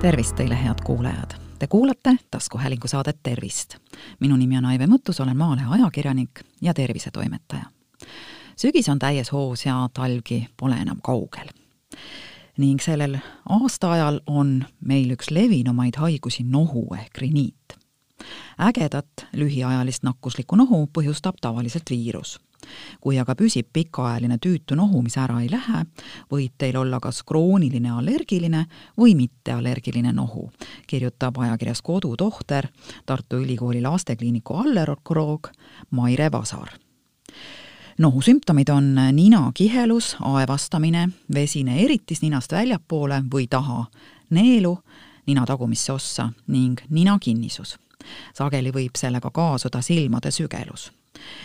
tervist teile, head kuulajad! Te kuulate taskuhäälingu saadet Tervist. minu nimi on Aive Mõttus, olen Maalehe ajakirjanik ja tervisetoimetaja. sügis on täies hoos ja talvgi pole enam kaugel. ning sellel aastaajal on meil üks levinumaid haigusi nohu ehk riniit. Ägedat lühiajalist nakkuslikku nohu põhjustab tavaliselt viirus kui aga püsib pikaajaline tüütu nohu, mis ära ei lähe, võib teil olla kas krooniline allergiline või mitteallergiline nohu, kirjutab ajakirjas Kodutohter Tartu Ülikooli lastekliiniku allergoloog Maire Vasar nohu sümptomid on nina kihelus, aevastamine, vesine eritis ninast väljapoole või taha, neelu nina tagumisse ossa ning nina kinnisus. Sageli võib sellega kaasuda silmade sügelus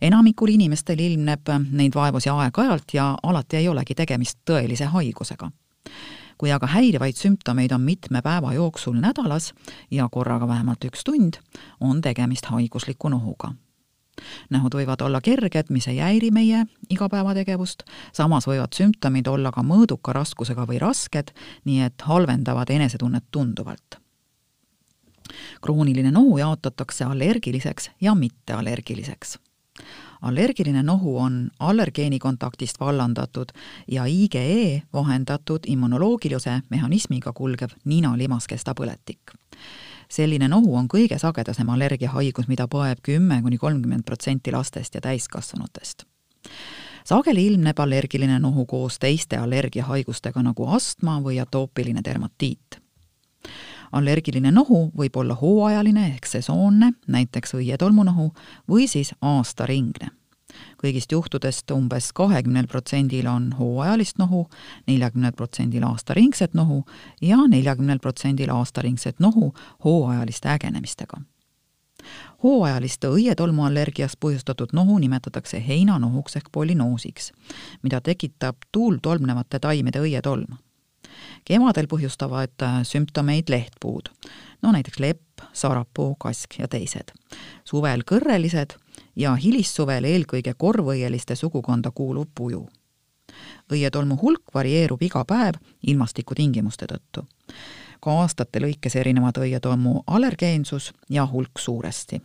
enamikul inimestel ilmneb neid vaevusi aeg-ajalt ja alati ei olegi tegemist tõelise haigusega. kui aga häirivaid sümptomeid on mitme päeva jooksul nädalas ja korraga vähemalt üks tund, on tegemist haigusliku nohuga nähud võivad olla kerged, mis ei häiri meie igapäevategevust, samas võivad sümptomid olla ka mõõduka raskusega või rasked, nii et halvendavad enesetunnet tunduvalt. Krooniline nohu jaotatakse allergiliseks ja mitteallergiliseks. Allergiline nohu on allergeeni kontaktist vallandatud ja IgE vahendatud immunoloogilise mehhanismiga kulgev ninalimaskesta põletik. selline nohu on kõige sagedasem allergiahaigus, mida põeb kümme kuni kolmkümmend protsenti lastest ja täiskasvanutest. Sageli ilmneb allergiline nohu koos teiste allergiahaigustega nagu astma või atoopiline dermatiit allergiline nohu võib olla hooajaline ehk sesoonne, näiteks õietolmunohu, või siis aastaringne. kõigist juhtudest umbes kahekümnel protsendil on hooajalist nohu, neljakümnel protsendil aastaringset nohu ja neljakümnel protsendil aastaringset nohu hooajaliste ägenemistega hooajalist õietolmuallergiast põhjustatud nohu nimetatakse heinanohuks ehk polinoosiks, mida tekitab tuultolmnevate taimede õietolm kevadel põhjustavad äh, sümptomeid lehtpuud, no näiteks lepp, sarapuu, kask ja teised. suvel kõrrelised ja hilissuvel eelkõige korvõieliste sugukonda kuuluv puju. õietolmu hulk varieerub iga päev ilmastikutingimuste tõttu. ka aastate lõikes erinevad õietolmu allergeensus ja hulk suuresti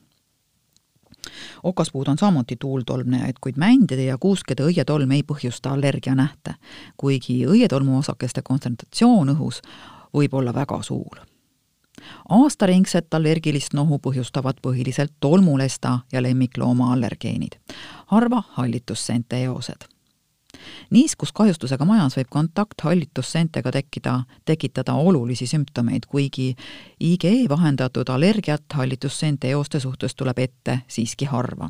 okaspuud on samuti tuultolmnejaid, kuid mändide ja kuuskede õietolm ei põhjusta allergianähte, kuigi õietolmuosakeste kontsentratsioon õhus võib olla väga suur. aastaringset allergilist nohu põhjustavad põhiliselt tolmulesta ja lemmiklooma allergeenid, harva hallitussenteeosed niiskuskahjustusega majas võib kontakt hallitusseentega tekkida, tekitada olulisi sümptomeid, kuigi IgE vahendatud allergiat hallitusseente eoste suhtes tuleb ette siiski harva.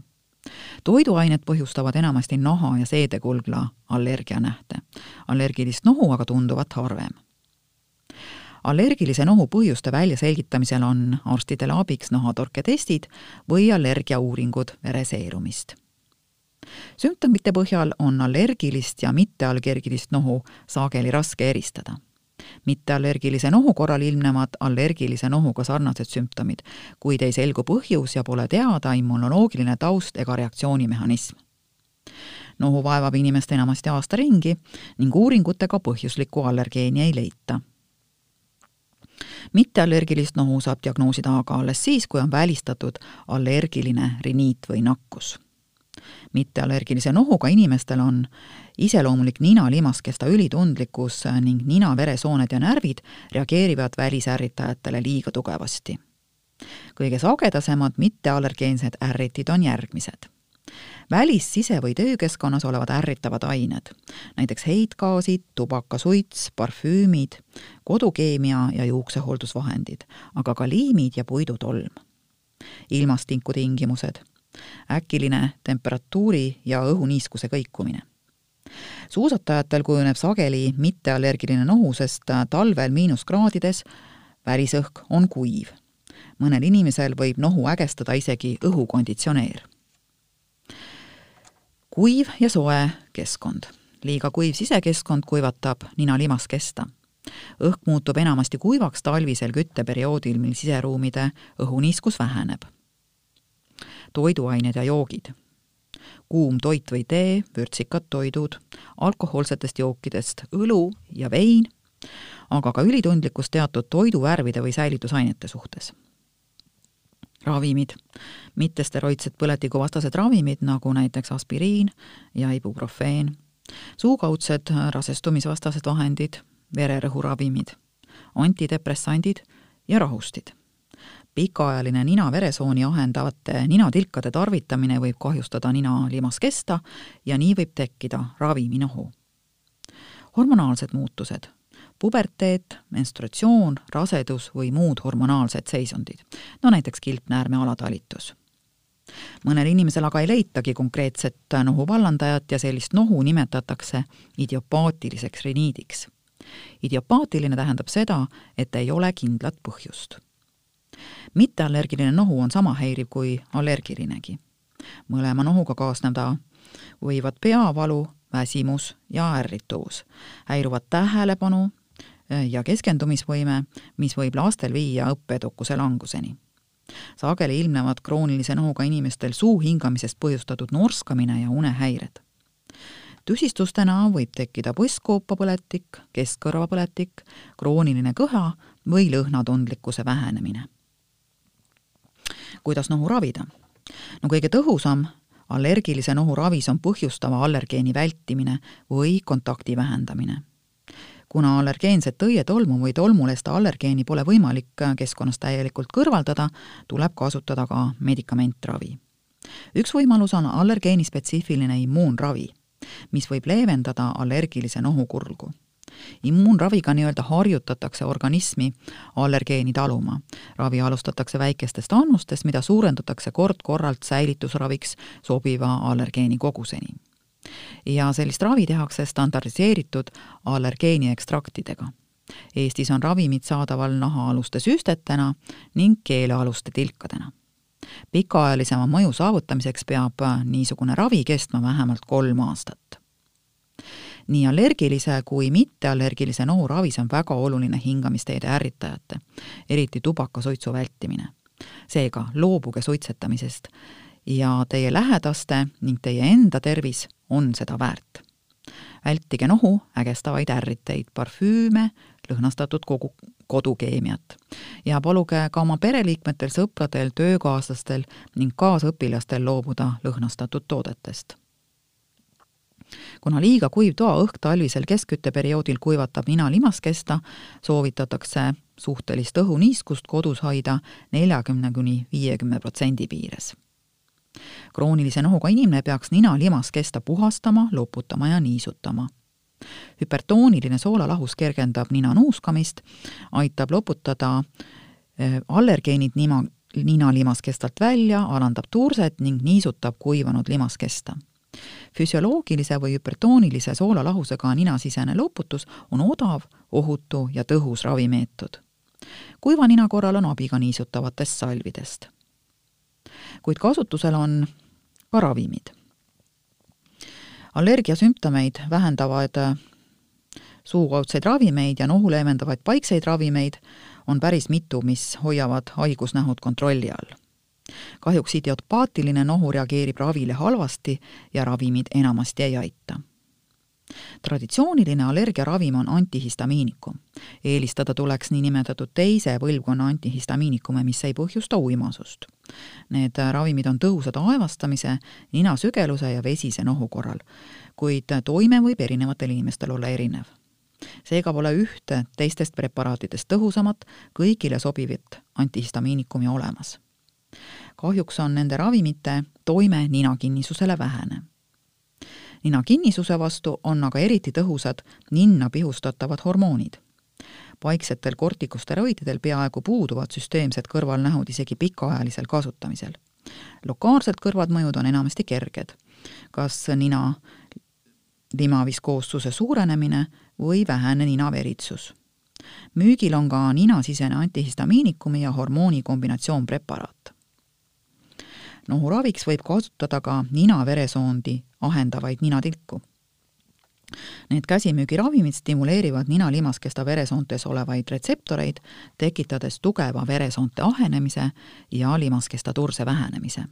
toiduained põhjustavad enamasti naha- ja seedekulgla allergianähte. allergilist nohu aga tunduvat harvem allergilise nohu põhjuste väljaselgitamisel on arstidele abiks nahatorketestid või allergiauuringud vereseerumist sümptomite põhjal on allergilist ja mitteallergilist nohu sageli raske eristada. mitteallergilise nohu korral ilmnevad allergilise nohuga sarnased sümptomid, kuid ei selgu põhjus ja pole teada immunoloogiline taust ega reaktsioonimehhanism. nohu vaevab inimest enamasti aasta ringi ning uuringutega põhjuslikku allergeeni ei leita mitteallergilist nohu saab diagnoosida aga alles siis, kui on välistatud allergiline riniit või nakkus mitteallergilise nohuga inimestel on iseloomulik ninalimaskesta ülitundlikkus ning nina veresooned ja närvid reageerivad välisärritajatele liiga tugevasti. kõige sagedasemad mitteallergeensed ärritid on järgmised välis-, sise- või töökeskkonnas olevad ärritavad ained, näiteks heitgaasid, tubakasuits, parfüümid, kodukeemia ja juuksehooldusvahendid, aga ka liimid ja puidutolm. ilmastikutingimused, äkiline temperatuuri ja õhuniiskuse kõikumine. suusatajatel kujuneb sageli mitteallergiline nohu, sest talvel miinuskraadides välisõhk on kuiv. mõnel inimesel võib nohu ägestada isegi õhukonditsioneer. kuiv ja soe keskkond. liiga kuiv sisekeskkond kuivatab nina limaskesta õhk muutub enamasti kuivaks talvisel kütteperioodil, mil siseruumide õhuniiskus väheneb toiduained ja joogid. kuum toit või tee, vürtsikad toidud, alkohoolsetest jookidest õlu ja vein aga ka ülitundlikkus teatud toiduvärvide või säilitusainete suhtes. ravimid, mittesteroidsed põletikuvastased ravimid, nagu näiteks aspiriin ja ibuprofeen, suukaudsed rasestumisvastased vahendid, vererõhuravimid, antidepressandid ja rahustid pikaajaline nina-veresooni ahendavate ninatilkade tarvitamine võib kahjustada nina limaskesta ja nii võib tekkida raviminohu. hormonaalsed muutused, puberteet, menstratsioon, rasedus või muud hormonaalsed seisundid, no näiteks kilpnäärme alatalitus mõnel inimesel aga ei leitagi konkreetset nohu vallandajat ja sellist nohu nimetatakse idiopaatiliseks riniidiks. idiopaatiline tähendab seda, et ei ole kindlat põhjust mitteallergiline nohu on sama häiriv kui allergilinegi. mõlema nohuga kaasneda võivad peavalu, väsimus ja ärrituvus, häiruvad tähelepanu äh, ja keskendumisvõime, mis võib lastel viia õppeedukuse languseni. sageli ilmnevad kroonilise nohuga inimestel suu hingamisest põhjustatud norskamine ja unehäired tüsistustena võib tekkida põsskoopa-põletik, keskkõrvapõletik, krooniline kõha või lõhnatundlikkuse vähenemine kuidas nohu ravida. no kõige tõhusam allergilise nohu ravis on põhjustava allergeeni vältimine või kontakti vähendamine. kuna allergeenset õietolmu või tolmulesta allergeeni pole võimalik keskkonnast täielikult kõrvaldada, tuleb kasutada ka medikamentravi. üks võimalus on allergeeni spetsiifiline immuunravi, mis võib leevendada allergilise nohu kurgu immuunraviga nii-öelda harjutatakse organismi allergeeni taluma. ravi alustatakse väikestest annustest, mida suurendatakse kord-korralt säilitusraviks sobiva allergeeni koguseni. ja sellist ravi tehakse standardiseeritud allergeeni ekstraktidega. Eestis on ravimid saadaval nahaaluste süstetena ning keelealuste tilkadena pikaajalisema mõju saavutamiseks peab niisugune ravi kestma vähemalt kolm aastat nii allergilise kui mitteallergilise nohu ravis on väga oluline hingamisteede ärritajate, eriti tubakasuitsu vältimine. seega loobuge suitsetamisest ja teie lähedaste ning teie enda tervis on seda väärt. vältige nohu ägestavaid ärriteid, parfüüme, lõhnastatud kogu, kodukeemiat. ja paluge ka oma pereliikmetel, sõpradel, töökaaslastel ning kaasõpilastel loobuda lõhnastatud toodetest kuna liiga kuiv toaõhk talvisel keskkütteperioodil kuivatab nina limaskesta, soovitatakse suhtelist õhuniiskust kodus hoida neljakümne kuni viiekümne protsendi piires. kroonilise nohuga inimene peaks nina limaskesta puhastama, loputama ja niisutama hüpertooniline soolalahus kergendab nina nuuskamist, aitab loputada eh, allergeenid nima, nina limaskestalt välja, alandab tuurset ning niisutab kuivanud limaskesta füsioloogilise või hüpertoonilise soolalahusega ninasisene loputus on odav, ohutu ja tõhus ravimeetod. kuiva nina korral on abi ka niisutavatest salvidest. kuid kasutusel on ka ravimid. allergiasümptomeid vähendavad suukaudseid ravimeid ja nohu leevendavaid paikseid ravimeid on päris mitu, mis hoiavad haigusnähud kontrolli all kahjuks idiopaatiline nohu reageerib ravile halvasti ja ravimid enamasti ei aita. traditsiooniline allergiaravim on antihistamiinikum. eelistada tuleks niinimetatud teise põlvkonna antihistamiinikume, mis ei põhjusta uimasust. Need ravimid on tõhusad aevastamise, ninasügeluse ja vesise nohu korral, kuid toime võib erinevatel inimestel olla erinev seega pole ühte teistest preparaatidest tõhusamat, kõigile sobivat antihistamiinikumi olemas kahjuks on nende ravimite toime ninakinnisusele vähene. ninakinnisuse vastu on aga eriti tõhusad ninna pihustatavad hormoonid. paiksetel kortikosteroididel peaaegu puuduvad süsteemsed kõrvalnähud isegi pikaajalisel kasutamisel. lokaalsed kõrvalmõjud on enamasti kerged, kas nina limaviskoossuse suurenemine või vähene ninaveritsus müügil on ka ninasisene antihistamiinikumi ja hormooni kombinatsioonpreparaat nohuraviks võib kasutada ka nina-veresoondi ahendavaid ninatilku. Need käsimüügiravimid stimuleerivad ninalimaskesta veresoontes olevaid retseptoreid, tekitades tugeva veresoonte ahenemise ja limaskesta turse vähenemise.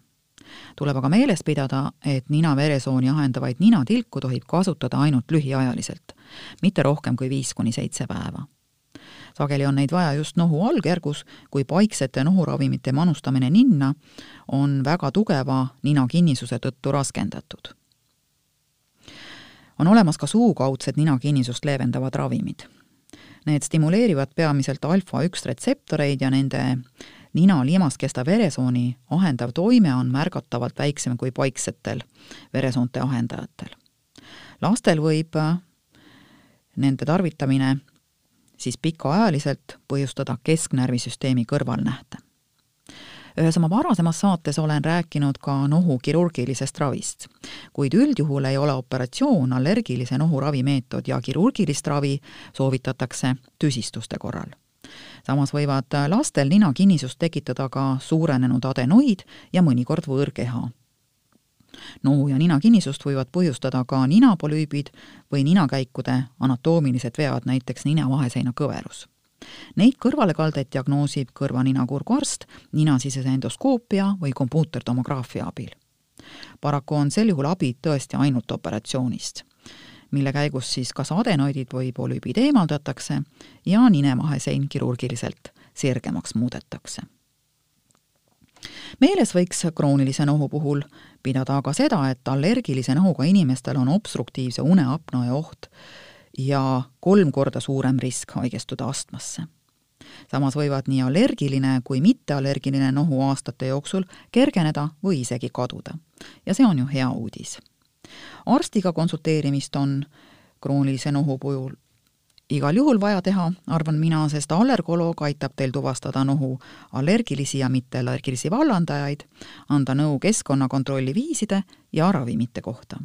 tuleb aga meeles pidada, et nina-veresooni ahendavaid ninatilku tohib kasutada ainult lühiajaliselt, mitte rohkem kui viis kuni seitse päeva. Sageli on neid vaja just nohu algjärgus, kui paiksete nohuravimite manustamine ninna on väga tugeva ninakinnisuse tõttu raskendatud. on olemas ka suukaudsed ninakinnisust leevendavad ravimid. Need stimuleerivad peamiselt alfa-1 retseptoreid ja nende nina liimaskesta veresooni ahendav toime on märgatavalt väiksem kui paiksetel veresoonte ahendajatel. lastel võib äh, nende tarvitamine siis pikaajaliselt põhjustada kesknärvisüsteemi kõrvalnähte. ühes oma varasemas saates olen rääkinud ka nohu kirurgilisest ravist, kuid üldjuhul ei ole operatsioon allergilise nohu ravimeetod ja kirurgilist ravi soovitatakse tüsistuste korral samas võivad lastel ninakinnisust tekitada ka suurenenud adenoid ja mõnikord võõrkeha. Nohu ja ninakinnisust võivad põhjustada ka ninapolüübid või ninakäikude anatoomilised vead, näiteks ninavaheseina kõverus. Neid kõrvalekaldeid diagnoosib kõrva-nina-kurgu arst ninasisese endoskoopia või kompuutertomograafia abil. paraku on sel juhul abi tõesti ainult operatsioonist mille käigus siis kas adenoidid või polüübid eemaldatakse ja ninemahesein kirurgiliselt sirgemaks muudetakse. Meeles võiks kroonilise nohu puhul pidada aga seda, et allergilise nohuga inimestel on obstruktiivse uneapnoe oht ja kolm korda suurem risk haigestuda astmasse samas võivad nii allergiline kui mitteallergiline nohu aastate jooksul kergeneda või isegi kaduda. ja see on ju hea uudis arstiga konsulteerimist on kroonilise nohu puhul igal juhul vaja teha, arvan mina, sest allergoloog aitab teil tuvastada nohu allergilisi ja mitteallergilisi vallandajaid, anda nõu keskkonnakontrolli viiside ja ravimite kohta.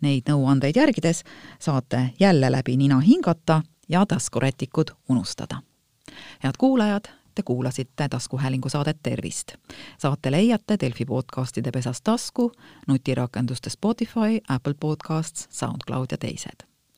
Neid nõuandeid järgides saate jälle läbi nina hingata ja taskurätikud unustada. head kuulajad, Te kuulasite taskuhäälingu saadet Tervist. saate leiate Delfi podcastide pesast tasku, nutirakenduste Spotify, Apple Podcasts, SoundCloud ja teised.